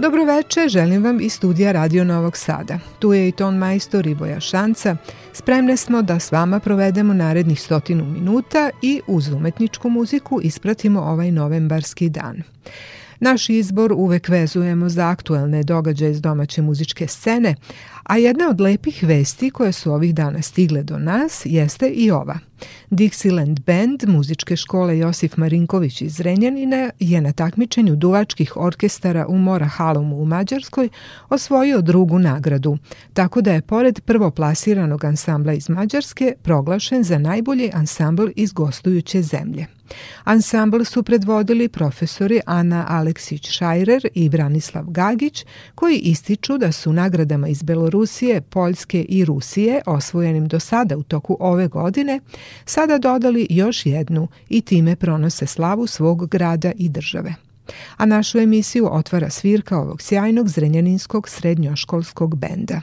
Dobroveče, želim vam iz studija Radio Novog Sada. Tu je i ton majstor Ivoja Šanca. Spremne smo da s vama provedemo narednih stotinu minuta i uz umetničku muziku ispratimo ovaj novembarski dan. Naš izbor uvek vezujemo za aktuelne događaje iz domaće muzičke scene, a jedna od lepih vesti koje su ovih dana stigle do nas jeste i ova. Dixieland Band muzičke škole Josif Marinković iz Renjanina je na takmičenju duvačkih orkestara u Mora Halomu u Mađarskoj osvojio drugu nagradu, tako da je pored prvoplasiranog ansambla iz Mađarske proglašen za najbolji ansambl iz gostujuće zemlje. Ansambl su predvodili profesori Ana Aleksić-Šajrer i Branislav Gagić, koji ističu da su nagradama iz Belorusije, Poljske i Rusije, osvojenim do sada u toku ove godine, sada dodali još jednu i time pronose slavu svog grada i države. A našu emisiju otvara svirka ovog sjajnog zrenjaninskog srednjoškolskog benda.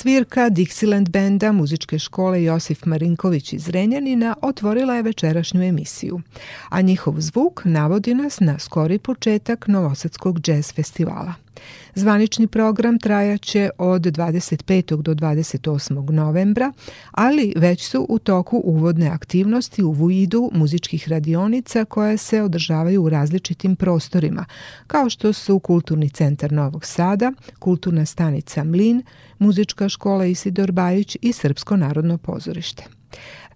Svirka Dixieland benda muzičke škole Josif Marinković iz Renjanina otvorila je večerašnju emisiju, a njihov zvuk navodi nas na skori početak Novosadskog džez festivala – Zvanični program trajaće od 25. do 28. novembra, ali već su u toku uvodne aktivnosti u vidu muzičkih radionica koje se održavaju u različitim prostorima, kao što su Kulturni centar Novog Sada, Kulturna stanica Mlin, Muzička škola Isidor Bajić i Srpsko narodno pozorište.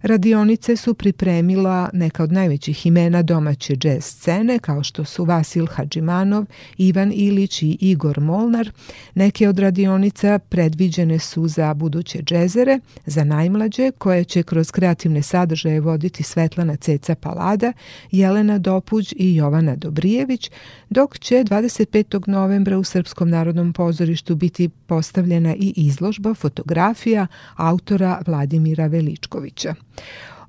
Radionice su pripremila neka od najvećih imena domaće džez scene kao što su Vasil Hadžimanov, Ivan Ilić i Igor Molnar. Neke od radionica predviđene su za buduće džezere, za najmlađe koje će kroz kreativne sadržaje voditi Svetlana Ceca Palada, Jelena Dopuđ i Jovana Dobrijević, dok će 25. novembra u Srpskom narodnom pozorištu biti postavljena i izložba fotografija autora Vladimira Veličkovića.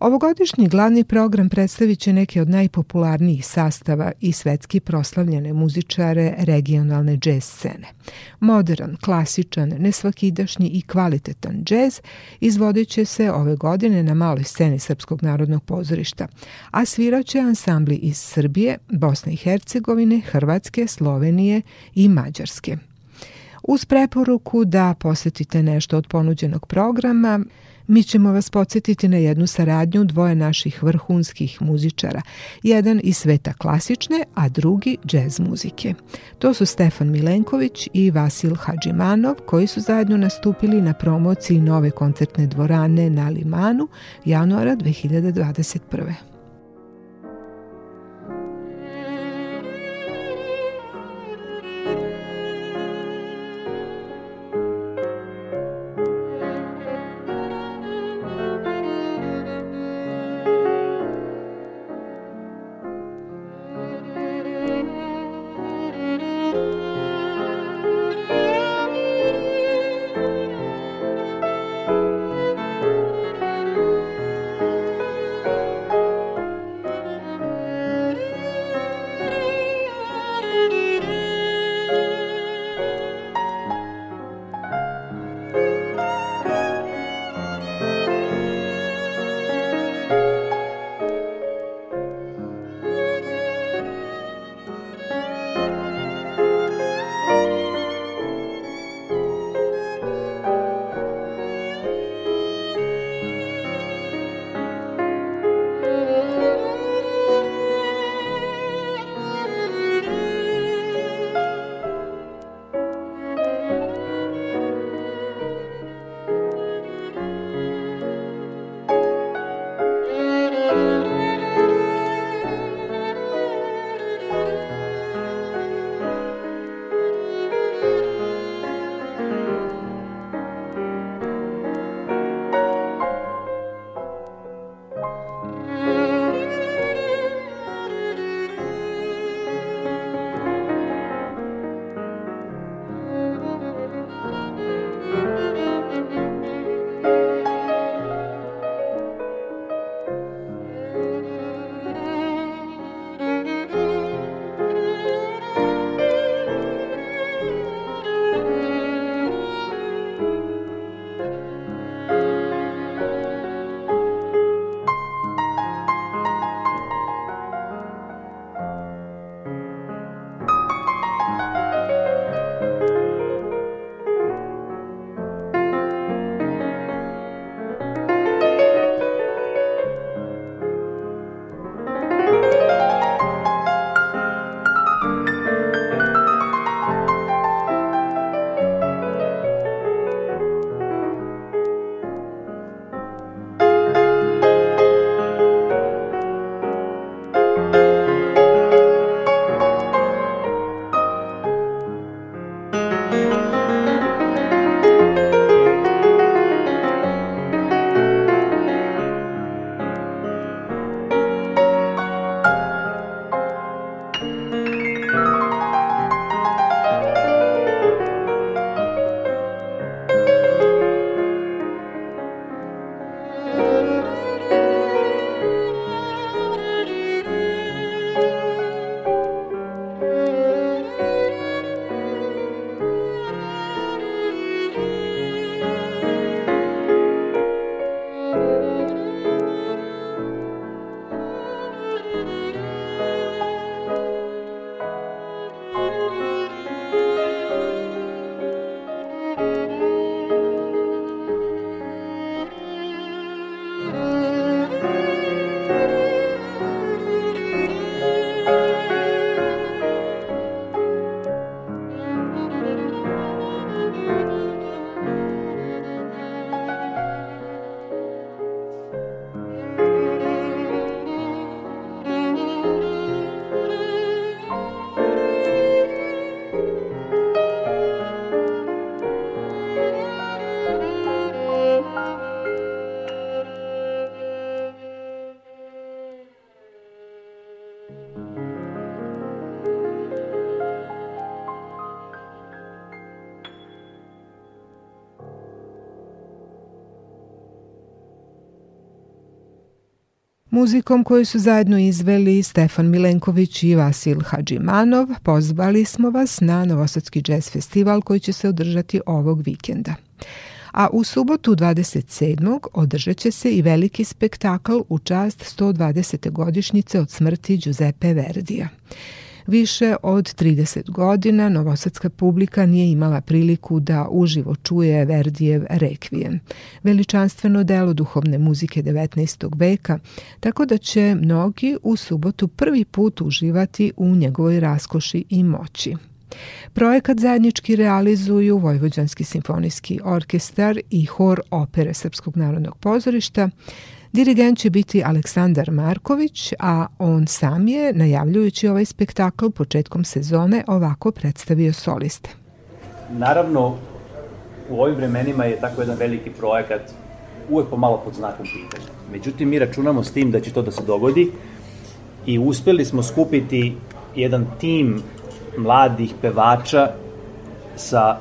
Ovogodišnji glavni program predstavit će neke od najpopularnijih sastava i svetski proslavljene muzičare regionalne džez scene. Modern, klasičan, nesvakidašnji i kvalitetan džez izvodit će se ove godine na maloj sceni Srpskog narodnog pozorišta, a sviraće ansambli iz Srbije, Bosne i Hercegovine, Hrvatske, Slovenije i Mađarske. Uz preporuku da posetite nešto od ponuđenog programa, Mi ćemo vas podsjetiti na jednu saradnju dvoje naših vrhunskih muzičara, jedan iz sveta klasične, a drugi džez muzike. To su Stefan Milenković i Vasil Hadžimanov, koji su zajedno nastupili na promociji nove koncertne dvorane na Limanu januara 2021. Muzikom koju su zajedno izveli Stefan Milenković i Vasil Hadžimanov pozvali smo vas na Novosadski jazz festival koji će se održati ovog vikenda. A u subotu 27. održat će se i veliki spektakl u čast 120. godišnjice od smrti Giuseppe Verdija. Više od 30 godina novosadska publika nije imala priliku da uživo čuje Verdijev rekvijem, veličanstveno delo duhovne muzike 19. veka, tako da će mnogi u subotu prvi put uživati u njegovoj raskoši i moći. Projekat zajednički realizuju Vojvođanski simfonijski orkestar i hor opere Srpskog narodnog pozorišta, Dirigent će biti Aleksandar Marković, a on sam je, najavljujući ovaj spektakl početkom sezone, ovako predstavio soliste. Naravno, u ovim vremenima je tako jedan veliki projekat uvek pomalo pod znakom pitanja. Međutim, mi računamo s tim da će to da se dogodi i uspeli smo skupiti jedan tim mladih pevača sa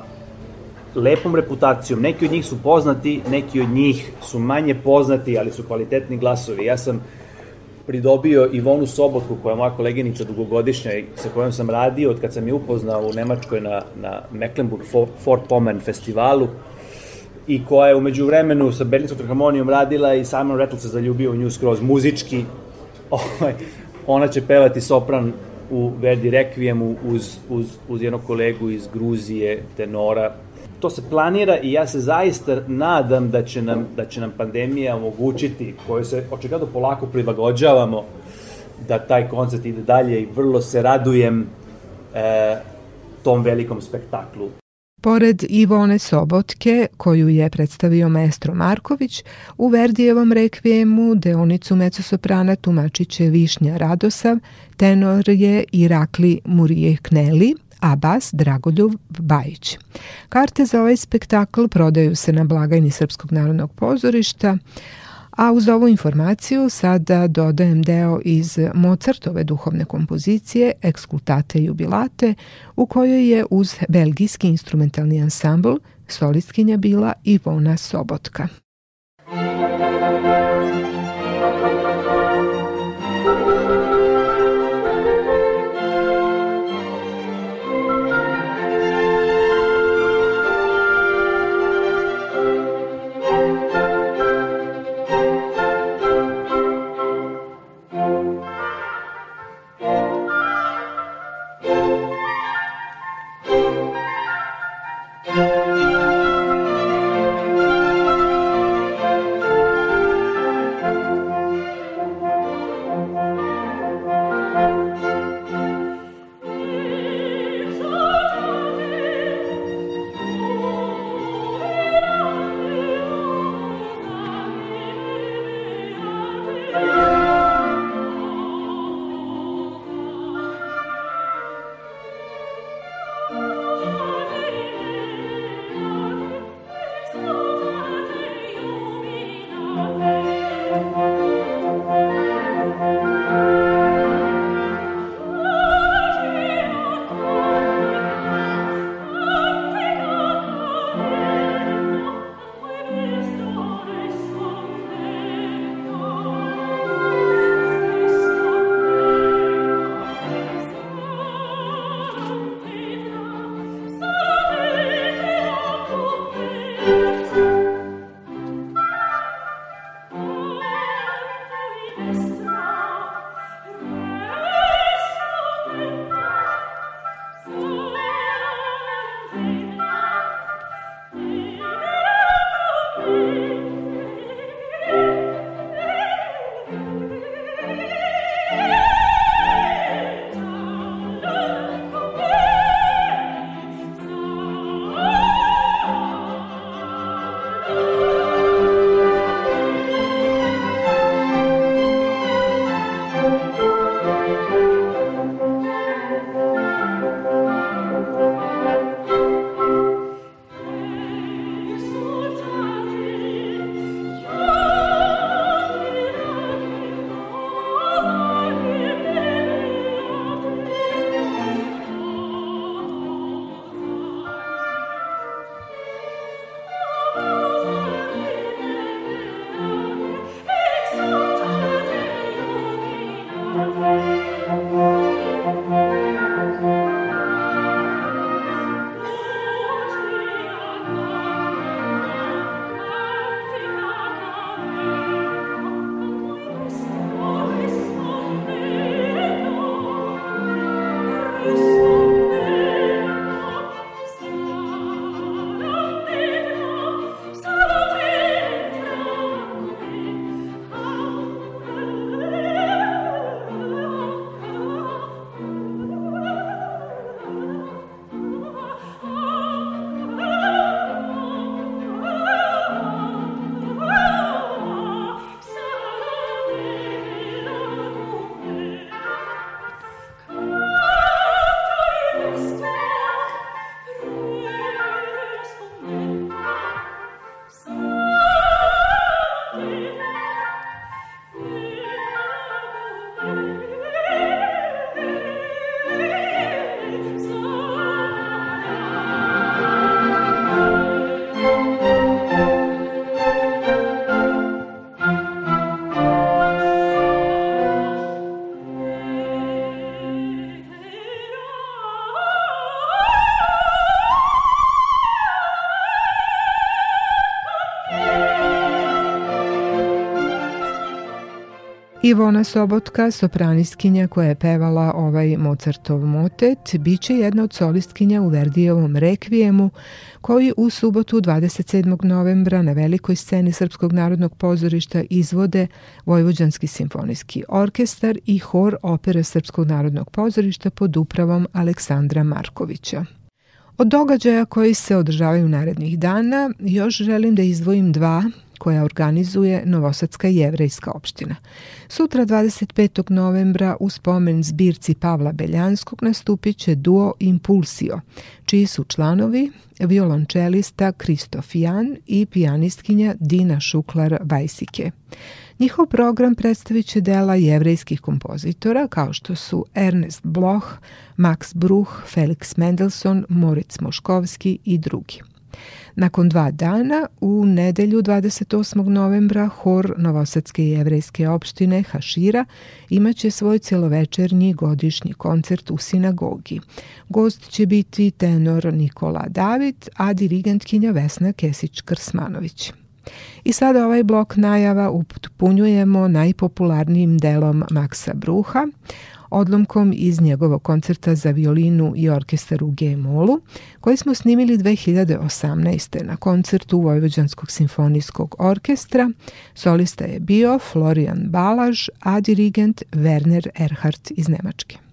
lepom reputacijom. Neki od njih su poznati, neki od njih su manje poznati, ali su kvalitetni glasovi. Ja sam pridobio Ivonu Sobotku, koja je moja koleginica dugogodišnja i sa kojom sam radio od kad sam je upoznao u Nemačkoj na, na Mecklenburg Fort Pommern festivalu i koja je umeđu vremenu sa Berlinskom filharmonijom radila i Simon Rattle se zaljubio u nju skroz muzički. Ovaj, ona će pevati sopran u Verdi Requiemu uz, uz, uz jednog kolegu iz Gruzije, tenora, to se planira i ja se zaista nadam da će nam, da će nam pandemija omogućiti, koju se očigledno polako prilagođavamo, da taj koncert ide dalje i vrlo se radujem e, tom velikom spektaklu. Pored Ivone Sobotke, koju je predstavio maestro Marković, u Verdijevom rekvijemu deonicu mecosoprana tumačiće Višnja Radosav, tenor je Irakli Murije Kneli, a bas Dragoljub Bajić. Karte za ovaj spektakl prodaju se na blagajni Srpskog narodnog pozorišta, a uz ovu informaciju sada dodajem deo iz Mozartove duhovne kompozicije Ekskultate jubilate u kojoj je uz belgijski instrumentalni ansambl solistkinja bila Ivona Sobotka. Ivona Sobotka, sopraniskinja koja je pevala ovaj Mozartov motet, bit će jedna od solistkinja u Verdijevom rekvijemu, koji u subotu 27. novembra na velikoj sceni Srpskog narodnog pozorišta izvode Vojvođanski simfonijski orkestar i hor opere Srpskog narodnog pozorišta pod upravom Aleksandra Markovića. Od događaja koji se održavaju narednih dana još želim da izdvojim dva koja organizuje Novosadska jevrejska opština. Sutra 25. novembra u spomen zbirci Pavla Beljanskog nastupit će duo Impulsio, čiji su članovi violončelista Kristof Jan i pijanistkinja Dina Šuklar-Vajsike. Njihov program predstavit će dela jevrejskih kompozitora kao što su Ernest Bloch, Max Bruch, Felix Mendelssohn, Moritz Moškovski i drugi. Nakon dva dana, u nedelju 28. novembra, hor Novosadske jevrejske opštine Hašira imaće svoj celovečernji godišnji koncert u sinagogi. Gost će biti tenor Nikola David, a dirigentkinja Vesna Kesić-Krsmanović. I sada ovaj blok najava upotpunjujemo najpopularnijim delom Maksa Bruha, odlomkom iz njegovog koncerta za violinu i orkestar u G-molu, koji smo snimili 2018. na koncertu Vojvođanskog simfonijskog orkestra. Solista je bio Florian Balaž, a dirigent Werner Erhardt iz Nemačke.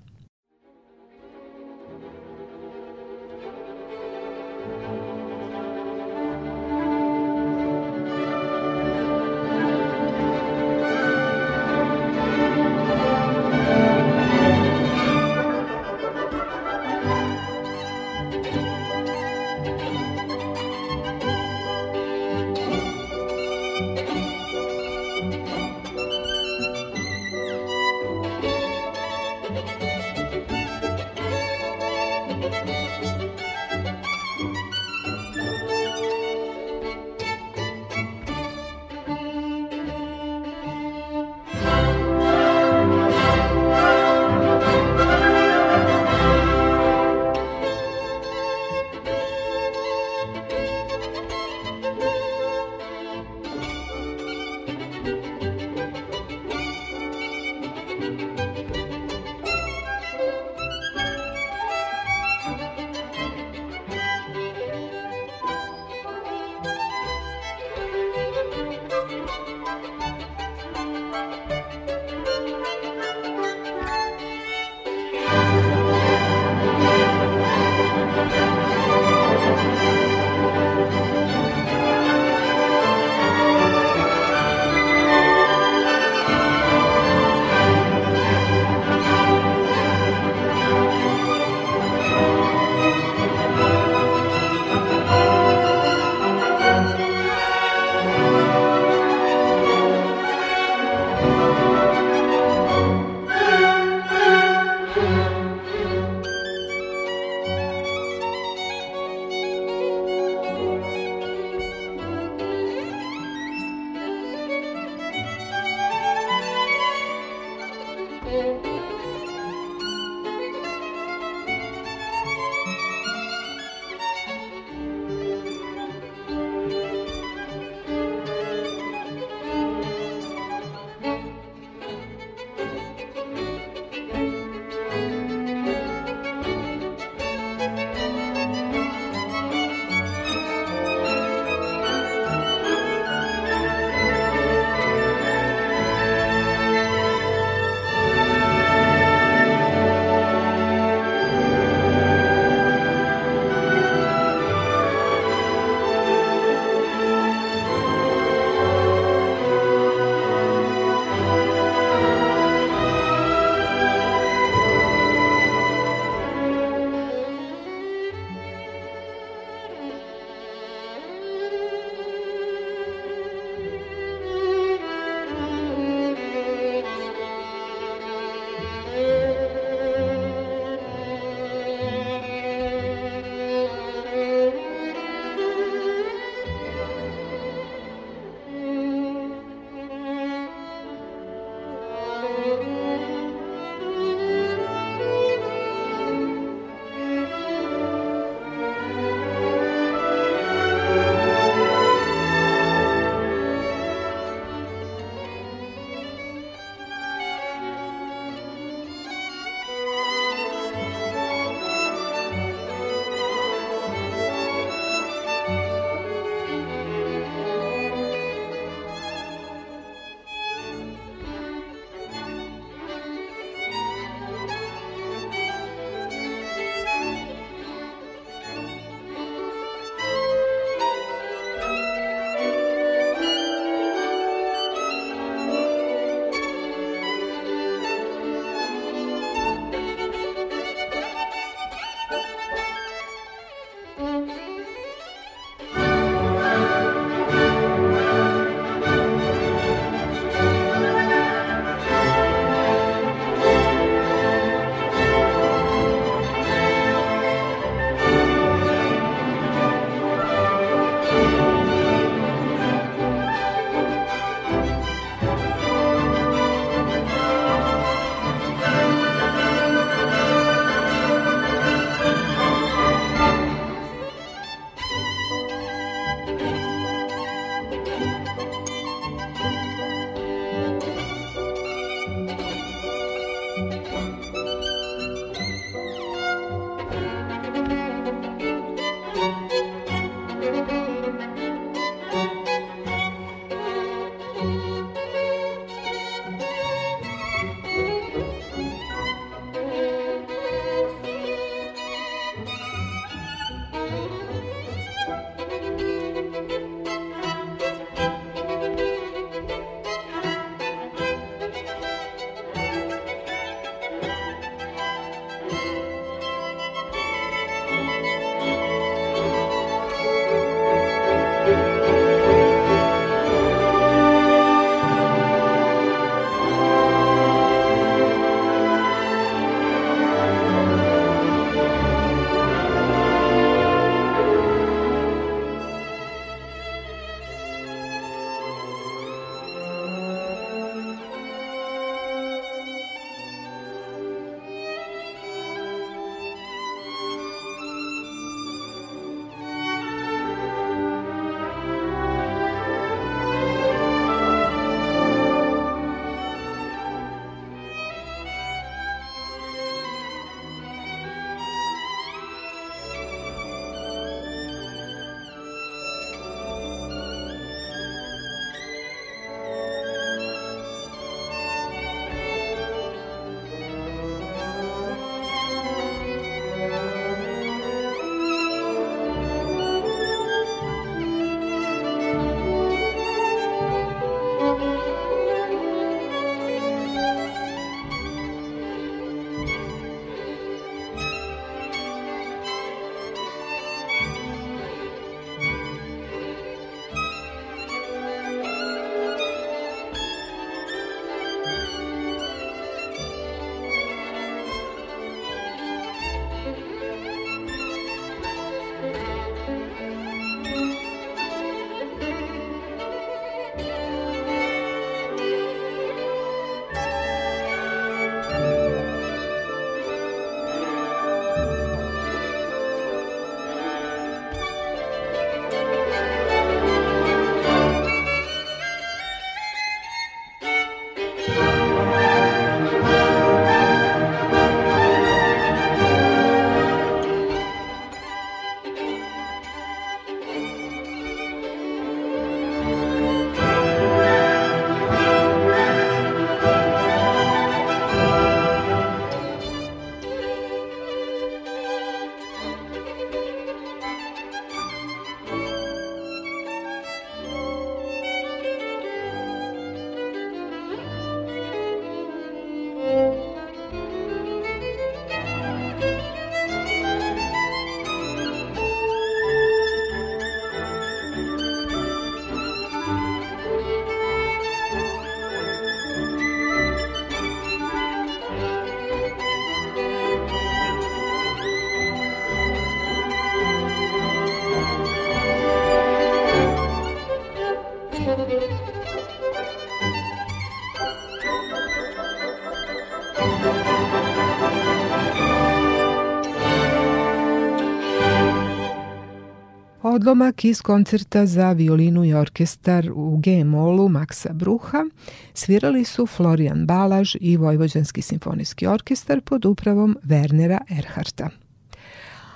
Odlomak iz koncerta za violinu i orkestar u G-molu Maksa Bruha svirali su Florian Balaž i Vojvođanski simfonijski orkestar pod upravom Wernera Erharta.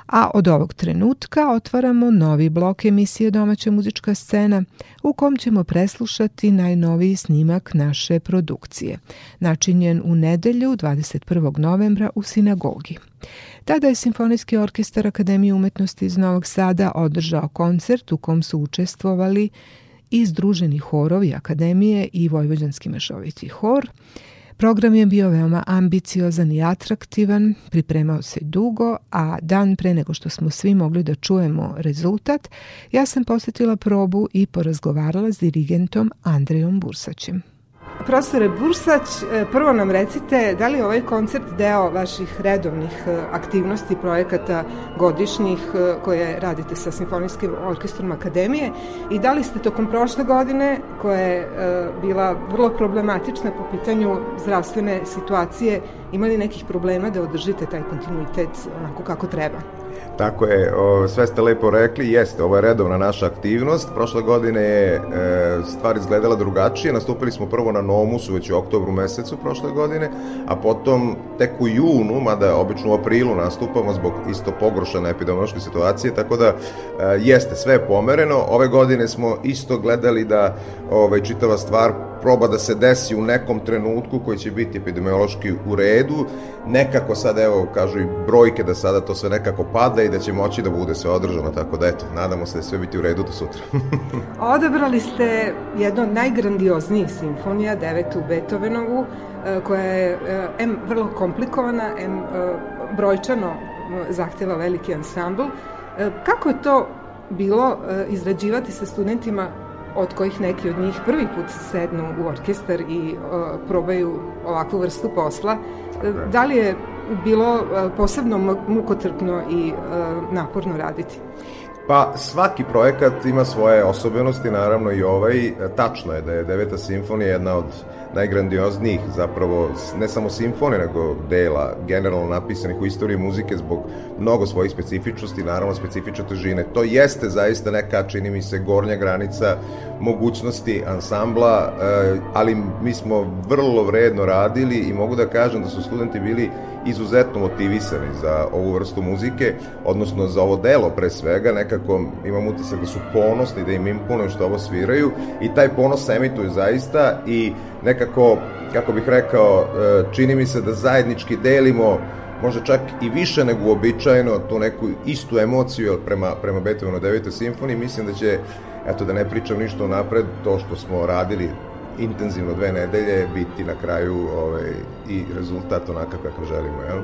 A od ovog trenutka otvaramo novi blok emisije Domaća muzička scena u kom ćemo preslušati najnoviji snimak naše produkcije, načinjen u nedelju 21. novembra u sinagogi. Tada je Simfonijski orkestar Akademije umetnosti iz Novog Sada održao koncert u kom su učestvovali i združeni horovi Akademije i Vojvođanski mešoviti hor. Program je bio veoma ambiciozan i atraktivan, pripremao se dugo, a dan pre nego što smo svi mogli da čujemo rezultat, ja sam posetila probu i porazgovarala s dirigentom Andrejom Bursaćem. Profesore Bursać, e, prvo nam recite da li je ovaj koncert deo vaših redovnih e, aktivnosti, projekata godišnjih e, koje radite sa Simfonijskim orkestrom Akademije i da li ste tokom prošle godine, koja je bila vrlo problematična po pitanju zdravstvene situacije, imali nekih problema da održite taj kontinuitet onako kako treba? Tako je, o, sve ste lepo rekli, jeste, ovo je redovna naša aktivnost. Prošle godine je e, stvar izgledala drugačije, nastupili smo prvo na Nomusu već u oktobru mesecu prošle godine, a potom tek u junu, mada obično u aprilu nastupamo zbog isto pogoršane epidemiološke situacije, tako da e, jeste, sve je pomereno. Ove godine smo isto gledali da ovaj, čitava stvar proba da se desi u nekom trenutku koji će biti epidemiološki u redu. Nekako sad, evo, kažu i brojke da sada to sve nekako pada i da će moći da bude sve održano, tako da eto, nadamo se da sve biti u redu do sutra. Odabrali ste jedno od najgrandioznijih simfonija, devetu Beethovenovu, e, koja je e, M vrlo komplikovana, M e, brojčano zahteva veliki ansambl. Kako je to bilo izrađivati sa studentima od kojih neki od njih prvi put sednu u orkestar i uh, probaju ovakvu vrstu posla. Da li je bilo uh, posebno mukotrpno i uh, naporno raditi? Pa svaki projekat ima svoje osobenosti, naravno i ovaj. Tačno je da je Deveta simfonija jedna od najgrandioznijih zapravo, ne samo simfonije, nego dela generalno napisanih u istoriji muzike zbog mnogo svojih specifičnosti, naravno specifične težine. To jeste zaista neka, čini mi se, gornja granica mogućnosti ansambla, eh, ali mi smo vrlo vredno radili i mogu da kažem da su studenti bili izuzetno motivisani za ovu vrstu muzike, odnosno za ovo delo pre svega, nekako imam utisak da su ponosni, da im imponuju što ovo sviraju i taj ponos emituju zaista i nekako, kako bih rekao, e, čini mi se da zajednički delimo možda čak i više nego uobičajeno tu neku istu emociju prema, prema Beethovenu 9. simfoniji, mislim da će, eto da ne pričam ništa napred, to što smo radili intenzivno dve nedelje biti na kraju ovaj, i rezultat onakav kakav želimo, jel?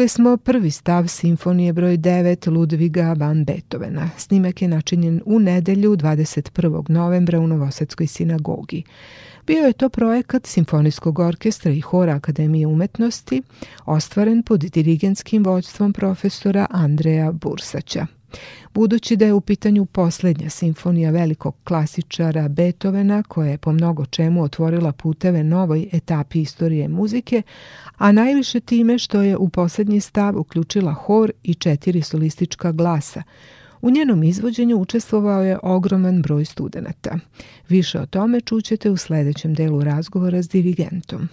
Čuli smo prvi stav simfonije broj 9 Ludviga van Beethovena. Snimak je načinjen u nedelju 21. novembra u Novosadskoj sinagogi. Bio je to projekat Simfonijskog orkestra i hora Akademije umetnosti, ostvaren pod dirigenskim vođstvom profesora Andreja Bursaća. Budući da je u pitanju poslednja simfonija velikog klasičara Beethovena koja je po mnogo čemu otvorila puteve novoj etapi istorije muzike, a najviše time što je u poslednji stav uključila hor i četiri solistička glasa, U njenom izvođenju učestvovao je ogroman broj studenta. Više o tome čućete u sledećem delu razgovora s dirigentom.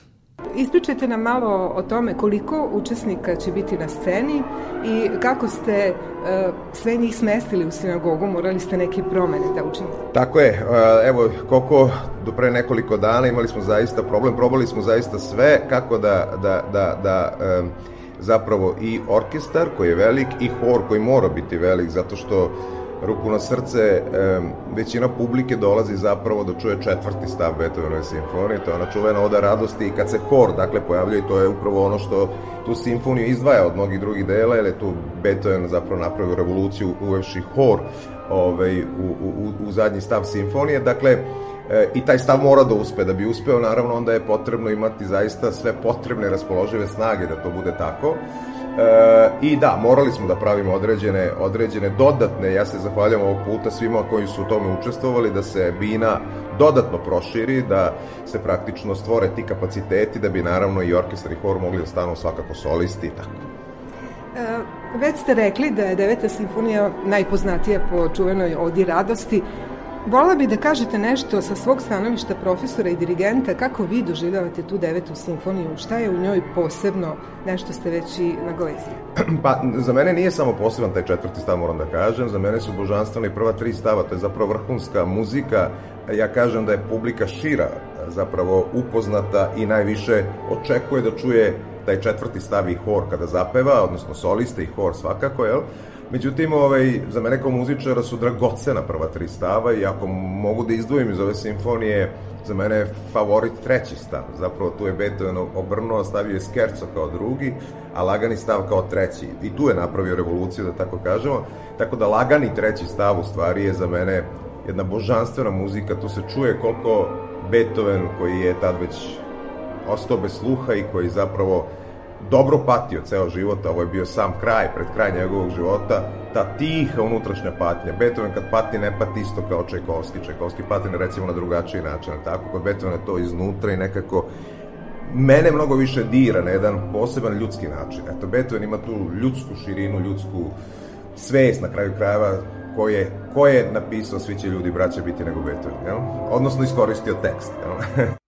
Ispričajte nam malo o tome koliko učesnika će biti na sceni i kako ste uh, sve njih smestili u sinagogu, morali ste neke promene da učinite. Tako je, uh, evo koliko do pre nekoliko dana imali smo zaista problem, probali smo zaista sve kako da, da, da, da um, zapravo i orkestar koji je velik i hor koji mora biti velik zato što ruku na srce, većina publike dolazi zapravo da čuje četvrti stav Beethovenove simfonije, to je ona čuvena oda radosti i kad se hor dakle pojavljuje, to je upravo ono što tu simfoniju izdvaja od mnogih drugih dela, jer je tu Beethoven zapravo napravio revoluciju uvevši hor ovaj, u, u, u zadnji stav simfonije, dakle, e, i taj stav mora da uspe. Da bi uspeo, naravno, onda je potrebno imati zaista sve potrebne raspoložive snage da to bude tako. E, I da, morali smo da pravimo određene, određene dodatne, ja se zahvaljam ovog puta svima koji su u tome učestvovali, da se bina dodatno proširi, da se praktično stvore ti kapaciteti, da bi naravno i orkestar i hor mogli da stanu svakako solisti i tako. E, već ste rekli da je deveta simfonija najpoznatija po čuvenoj odi radosti. Vola bi da kažete nešto sa svog stanovišta profesora i dirigenta, kako vi doživljavate tu devetu simfoniju, šta je u njoj posebno, nešto ste već i naglesili? Pa, za mene nije samo poseban taj četvrti stav, moram da kažem, za mene su božanstveni prva tri stava, to je zapravo vrhunska muzika, ja kažem da je publika šira, zapravo upoznata i najviše očekuje da čuje taj četvrti stav i hor kada zapeva, odnosno soliste i hor svakako, jel? Međutim, ovaj, za mene kao muzičara su dragocena prva tri stava i ako mogu da izdvojim iz ove simfonije, za mene je favorit treći stav. Zapravo tu je Beethoven obrnuo, stavio je Skerco kao drugi, a lagani stav kao treći. I tu je napravio revoluciju, da tako kažemo. Tako da lagani treći stav u stvari je za mene jedna božanstvena muzika. Tu se čuje koliko Beethoven, koji je tad već ostao bez sluha i koji zapravo dobro patio ceo život, ovo je bio sam kraj, pred kraj njegovog života, ta tiha unutrašnja patnja. Beethoven kad pati ne pati isto kao Čajkovski, Čajkovski pati recimo na drugačiji način, tako kod Beethovena to iznutra i nekako mene mnogo više dira na jedan poseban ljudski način. Eto, Beethoven ima tu ljudsku širinu, ljudsku svest na kraju krajeva ko je, ko je napisao svi će ljudi braće biti nego Beethoven, jel? odnosno iskoristio tekst. Jel?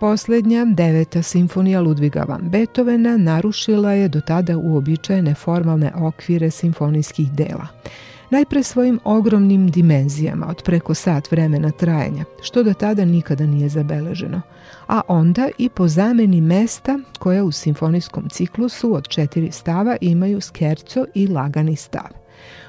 Poslednja, deveta simfonija Ludviga van Beethovena narušila je do tada uobičajene formalne okvire simfonijskih dela. Najpre svojim ogromnim dimenzijama od preko sat vremena trajanja, što do tada nikada nije zabeleženo, a onda i po zameni mesta koja u simfonijskom ciklusu od četiri stava imaju skerco i lagani stav.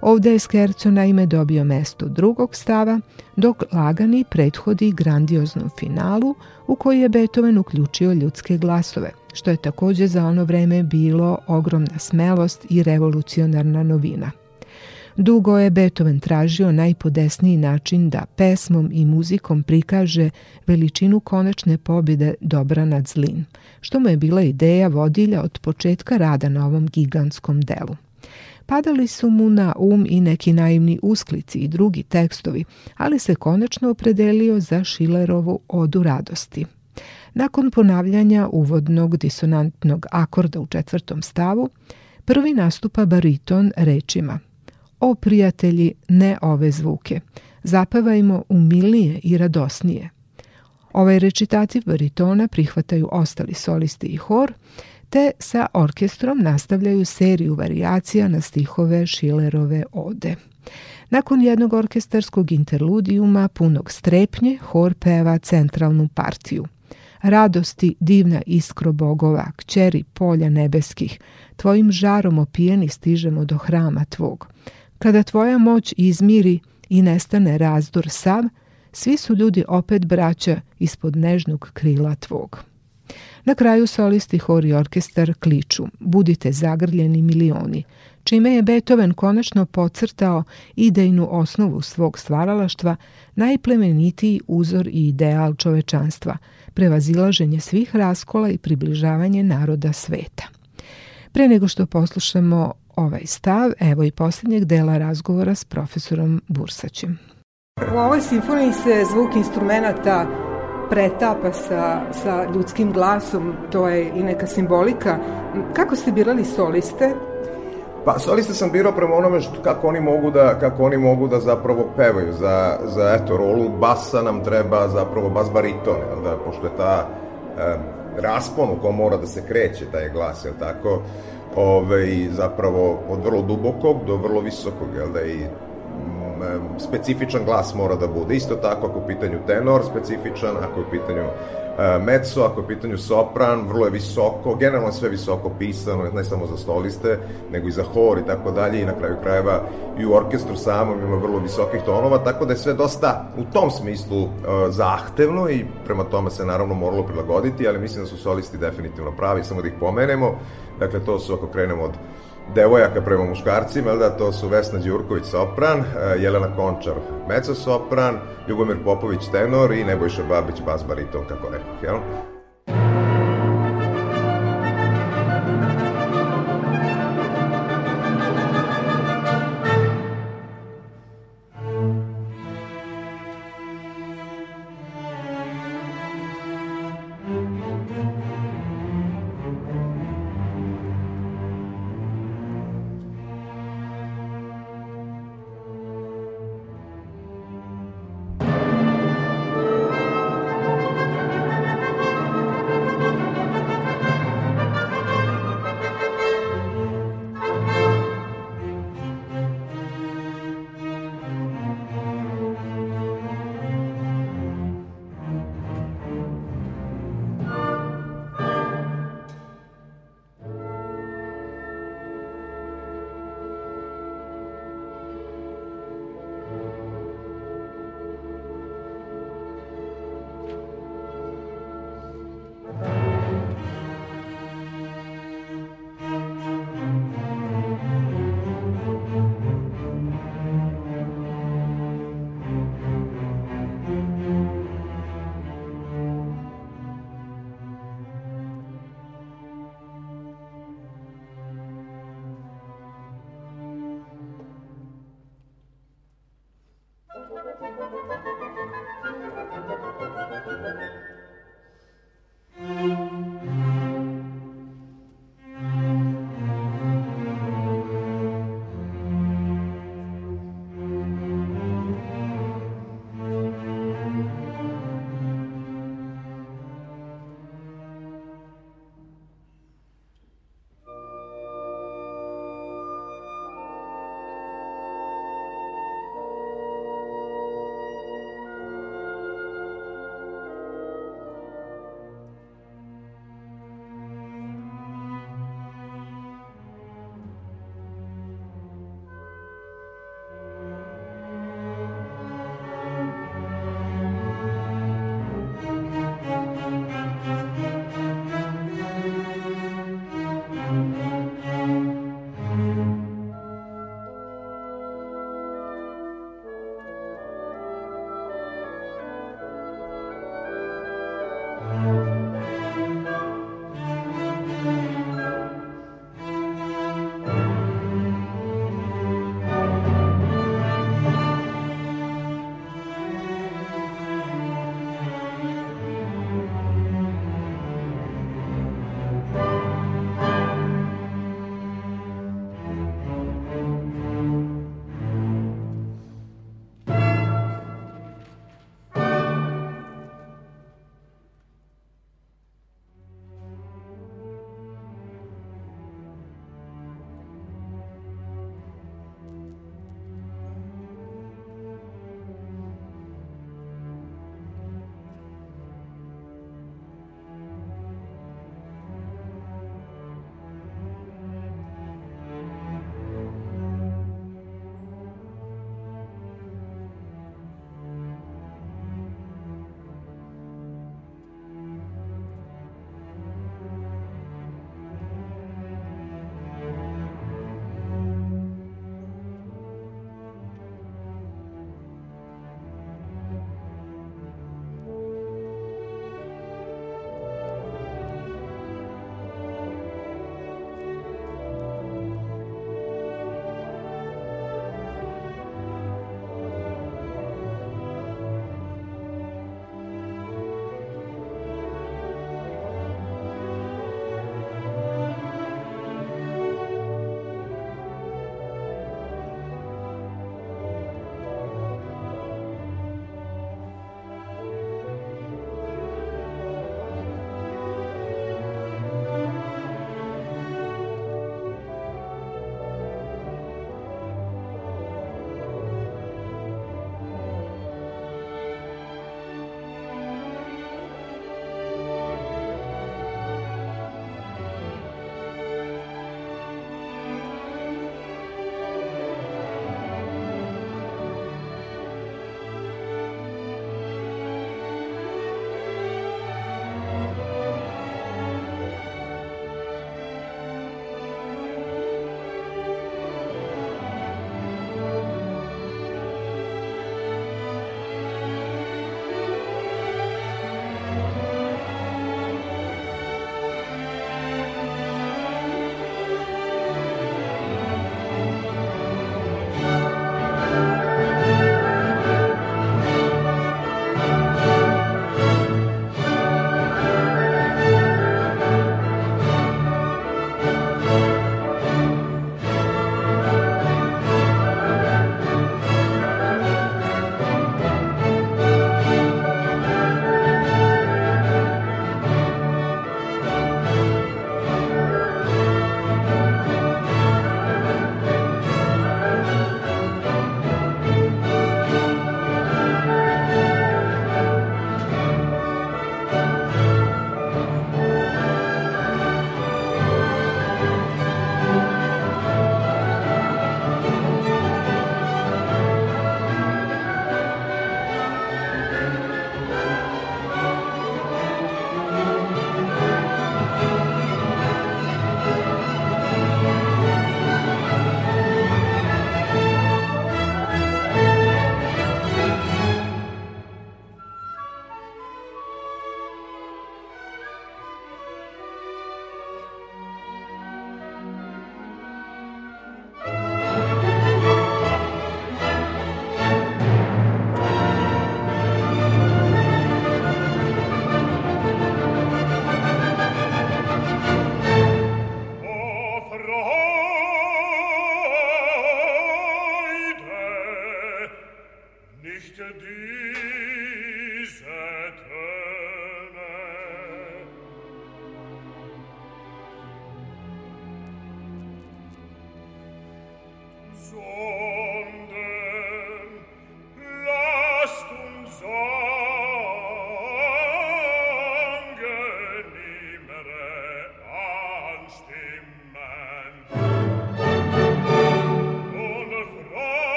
Ovde je Skerco naime dobio mesto drugog stava, dok lagani prethodi grandioznom finalu u koji je Beethoven uključio ljudske glasove, što je takođe za ono vreme bilo ogromna smelost i revolucionarna novina. Dugo je Beethoven tražio najpodesniji način da pesmom i muzikom prikaže veličinu konačne pobjede dobra nad zlin, što mu je bila ideja vodilja od početka rada na ovom gigantskom delu. Padali su mu na um i neki naivni usklici i drugi tekstovi, ali se konačno opredelio za Šilerovu odu radosti. Nakon ponavljanja uvodnog disonantnog akorda u četvrtom stavu, prvi nastupa bariton rečima O prijatelji, ne ove zvuke, zapevajmo umilnije i radosnije. Ovaj recitativ baritona prihvataju ostali solisti i hor, te sa orkestrom nastavljaju seriju varijacija na stihove Šilerove ode. Nakon jednog orkestarskog interludijuma punog strepnje, hor peva centralnu partiju. Radosti, divna iskro bogova, kćeri polja nebeskih, tvojim žarom opijeni stižemo do hrama tvog. Kada tvoja moć izmiri i nestane razdor sav, svi su ljudi opet braća ispod nežnog krila tvog. Na kraju solisti hor i orkestar kliču Budite zagrljeni milioni, čime je Beethoven konačno pocrtao idejnu osnovu svog stvaralaštva, najplemenitiji uzor i ideal čovečanstva, prevazilaženje svih raskola i približavanje naroda sveta. Pre nego što poslušamo ovaj stav, evo i posljednjeg dela razgovora s profesorom Bursaćem. U ovoj simfoniji se zvuk instrumenta pretapa sa, sa ljudskim glasom, to je i neka simbolika. Kako ste birali soliste? Pa soliste sam birao prema onome što, kako oni mogu da kako oni mogu da zapravo pevaju za za eto rolu basa nam treba zapravo bas bariton, jel da pošto je ta e, raspon u kom mora da se kreće taj glas, jel tako? Ovaj zapravo od vrlo dubokog do vrlo visokog, jel da i specifičan glas mora da bude. Isto tako ako je u pitanju tenor, specifičan, ako je u pitanju e, mezzo, ako je u pitanju sopran, vrlo je visoko, generalno sve visoko pisano, ne samo za stoliste, nego i za hor i tako dalje i na kraju krajeva i u orkestru samom ima vrlo visokih tonova, tako da je sve dosta u tom smislu uh, zahtevno i prema tome se naravno moralo prilagoditi, ali mislim da su solisti definitivno pravi, samo da ih pomenemo. Dakle, to su ako krenemo od devojaka prema muškarcima, da, to su Vesna Đurković sopran, e, Jelena Končar mezzo sopran, Ljubomir Popović tenor i Nebojša Babić bas bariton, kako rekao, jel?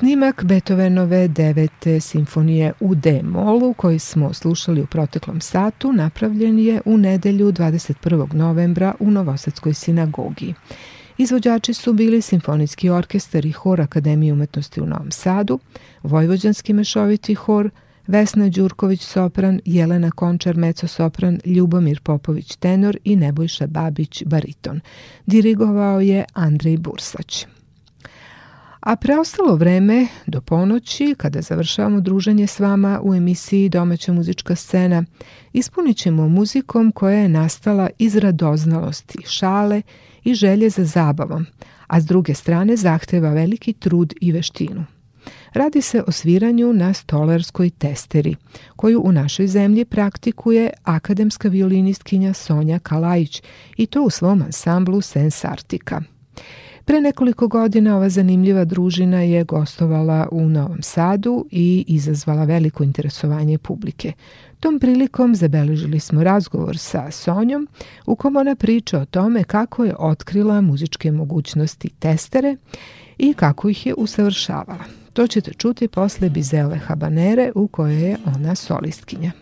Snimak Beethovenove devete simfonije u D-molu koji smo slušali u proteklom satu napravljen je u nedelju 21. novembra u Novosadskoj sinagogi. Izvođači su bili Simfonijski orkestar i hor Akademije umetnosti u Novom Sadu, Vojvođanski mešoviti hor, Vesna Đurković sopran, Jelena Končar meco sopran, Ljubomir Popović tenor i Nebojša Babić bariton. Dirigovao je Andrej Bursać. A preostalo vreme do ponoći, kada završavamo druženje s vama u emisiji Domaća muzička scena, ispunit ćemo muzikom koja je nastala iz radoznalosti, šale i želje za zabavom, a s druge strane zahteva veliki trud i veštinu. Radi se o sviranju na stolarskoj testeri, koju u našoj zemlji praktikuje akademska violinistkinja Sonja Kalajić i to u svom ansamblu Sensartika. Pre nekoliko godina ova zanimljiva družina je gostovala u Novom Sadu i izazvala veliko interesovanje publike. Tom prilikom zabeležili smo razgovor sa Sonjom u kom ona priča o tome kako je otkrila muzičke mogućnosti testere i kako ih je usavršavala. To ćete čuti posle Bizele Habanere u kojoj je ona solistkinja.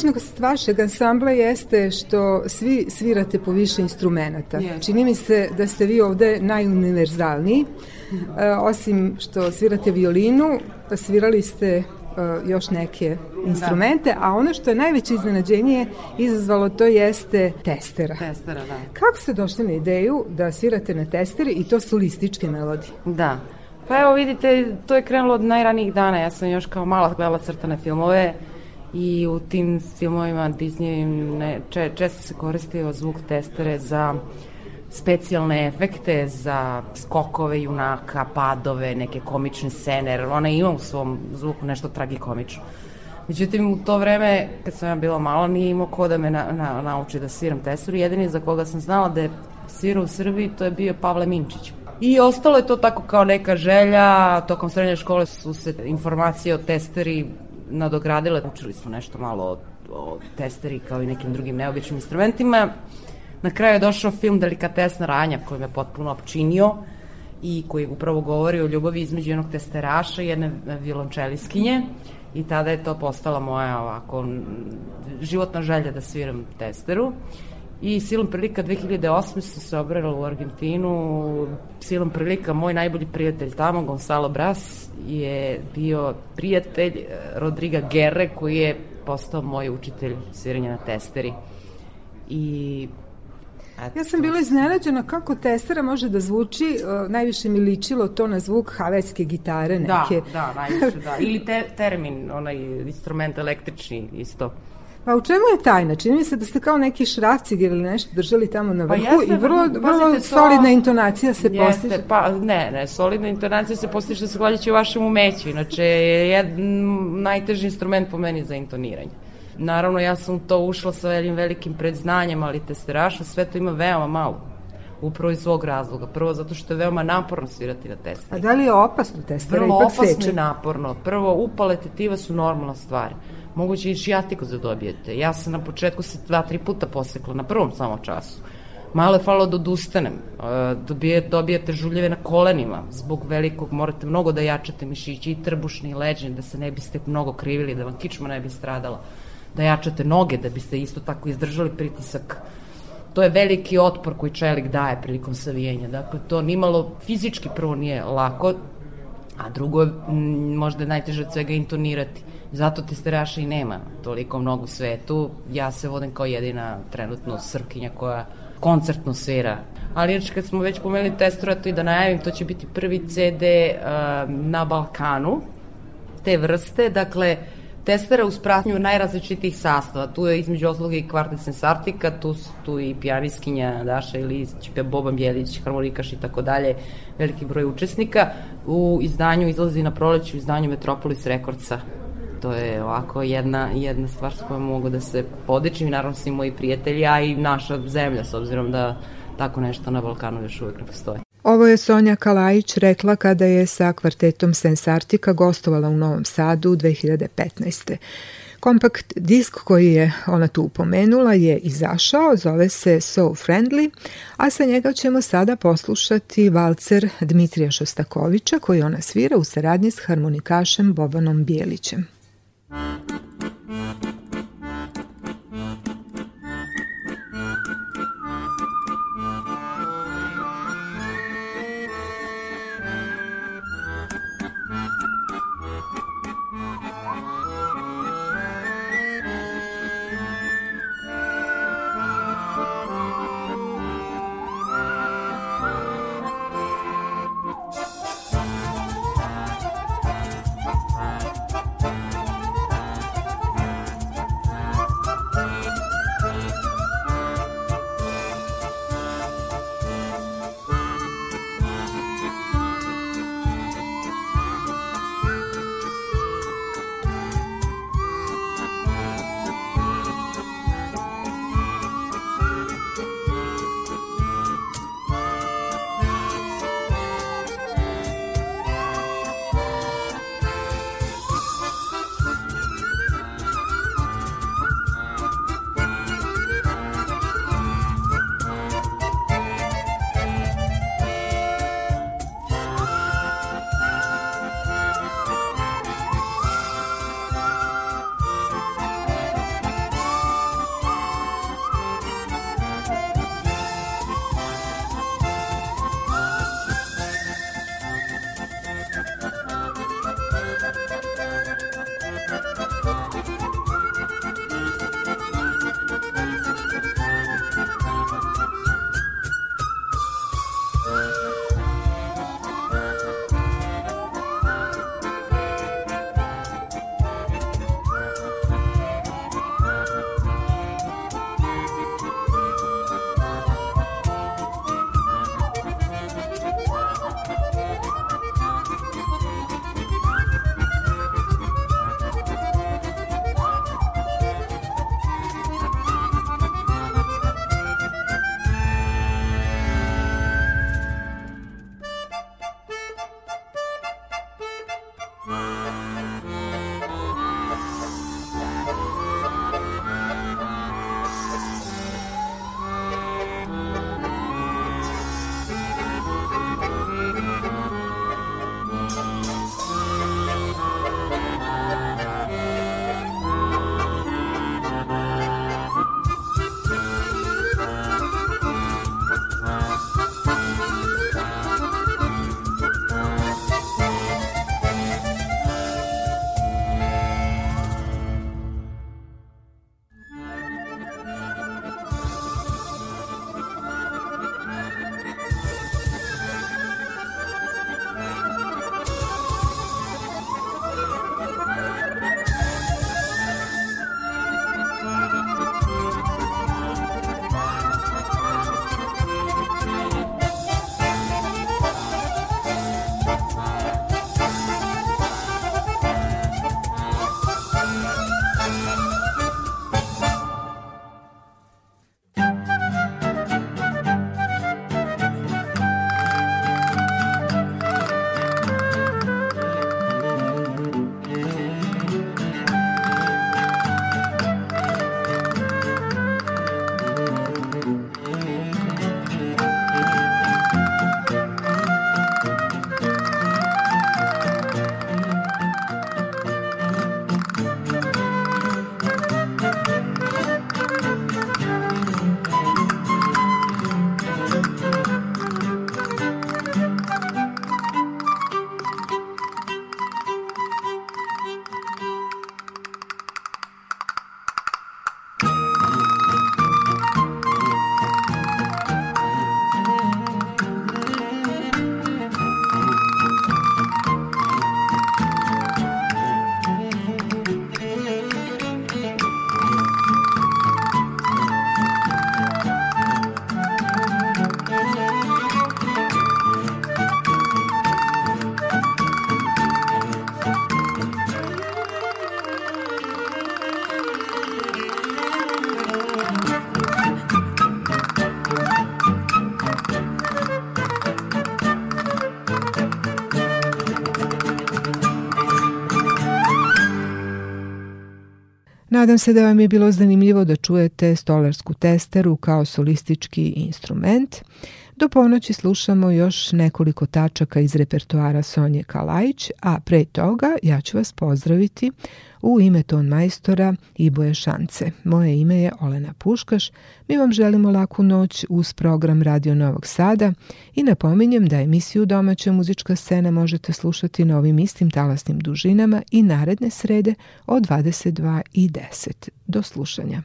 Specifičnost vašeg ansambla jeste što svi svirate po više instrumenta. Yes. Čini mi se da ste vi ovde najuniverzalniji. E, osim što svirate violinu, svirali ste e, još neke instrumente, da. a ono što je najveće iznenađenje izazvalo to jeste testera. Testera, da. Kako ste došli na ideju da svirate na testeri i to solističke melodije? Da. Pa evo vidite, to je krenulo od najranijih dana. Ja sam još kao mala gledala crtane filmove i u tim filmovima Disneyvim ne, če, često se koristio zvuk testere za specijalne efekte za skokove junaka, padove, neke komične scene, jer ona ima u svom zvuku nešto tragikomično. Međutim, u to vreme, kad sam ja bila mala, nije imao ko da me na, na, nauči da sviram testeru. Jedini za koga sam znala da je svirao u Srbiji, to je bio Pavle Minčić. I ostalo je to tako kao neka želja, tokom srednje škole su se informacije o testeri nadogradile, učili smo nešto malo o, o testeri kao i nekim drugim neobičnim instrumentima. Na kraju je došao film Delikatesna ranja koji me potpuno opčinio i koji upravo govori o ljubavi između jednog testeraša i jedne violončeliskinje i tada je to postala moja ovako životna želja da sviram testeru. I silom prilika 2008. sam se obrala u Argentinu. Silom prilika moj najbolji prijatelj tamo, Gonzalo Bras, je bio prijatelj eh, Rodriga Gerre koji je postao moj učitelj sviranja na testeri. I Eto, Ja sam bila iznenađena kako testera može da zvuči, uh, najviše mi ličilo to na zvuk havajske gitare neke. Da, da, najviše da. Ili te, termin, onaj instrument električni isto. Pa u čemu je tajna? Čini mi se da ste kao neki šrafcig ili nešto držali tamo na Pa vrhu jeste, i vrlo, pazite, vrlo to- solidna intonacija se postiže. Jeste, pa ne, ne, solidna intonacija se postiže zahvaljujući vašem umeću, inače je jedan najteži instrument po meni za intoniranje. Naravno, ja sam u to ušla sa jednim velikim predznanjem, ali testeraša sve to ima veoma malo. Upravo iz svog razloga. Prvo zato što je veoma naporno svirati na A testeri. da li je opasno testera? Ipak opasno seče. i naporno. Prvo, upale tetiva su normalna stvar. Moguće i šijatiku da dobijete. Ja sam na početku se dva, tri puta posekla, na prvom samo času. Malo je falilo da odustanem. E, Dobije, dobijate žuljeve na kolenima. Zbog velikog morate mnogo da jačate mišići i trbušni i leđni, da se ne biste mnogo krivili, da vam kičma ne bi stradala. Da jačate noge, da biste isto tako izdržali pritisak to je veliki otpor koji čelik daje prilikom savijenja. Dakle, to nimalo fizički prvo nije lako, a drugo je mm, možda najteže od svega intonirati. Zato testeraša i nema toliko mnogo u svetu. Ja se vodim kao jedina trenutno srpkinja koja koncertno svira. Ali inače kad smo već pomenuli testera, to i da najavim, to će biti prvi CD uh, na Balkanu, te vrste, dakle, testera uz pratnju najrazličitijih sastava. Tu je između osloga i kvartet Sensartika, tu su tu i pijaniskinja Daša Ilić, Boban Bjelić, harmonikaš i tako dalje, veliki broj učesnika. U izdanju izlazi na proleću, u izdanju Metropolis Rekordsa. To je ovako jedna, jedna stvar s kojom mogu da se podičim i naravno svi moji prijatelji, a i naša zemlja, s obzirom da tako nešto na Balkanu još uvek ne postoje. Ovo je Sonja Kalajić rekla kada je sa kvartetom Sensartika gostovala u Novom Sadu 2015. Kompakt disk koji je ona tu upomenula je izašao, zove se So Friendly, a sa njega ćemo sada poslušati valcer Dmitrija Šostakovića koji ona svira u saradnji s harmonikašem Bobanom Bijelićem. Thank Nadam se da vam je bilo zanimljivo da čujete stolarsku testeru kao solistički instrument. Do ponoći slušamo još nekoliko tačaka iz repertoara Sonje Kalajić, a pre toga ja ću vas pozdraviti u ime ton majstora Iboje Šance. Moje ime je Olena Puškaš. Mi vam želimo laku noć uz program Radio Novog Sada i napominjem da emisiju Domaća muzička scena možete slušati na ovim istim talasnim dužinama i naredne srede od 22 i 10. Do slušanja.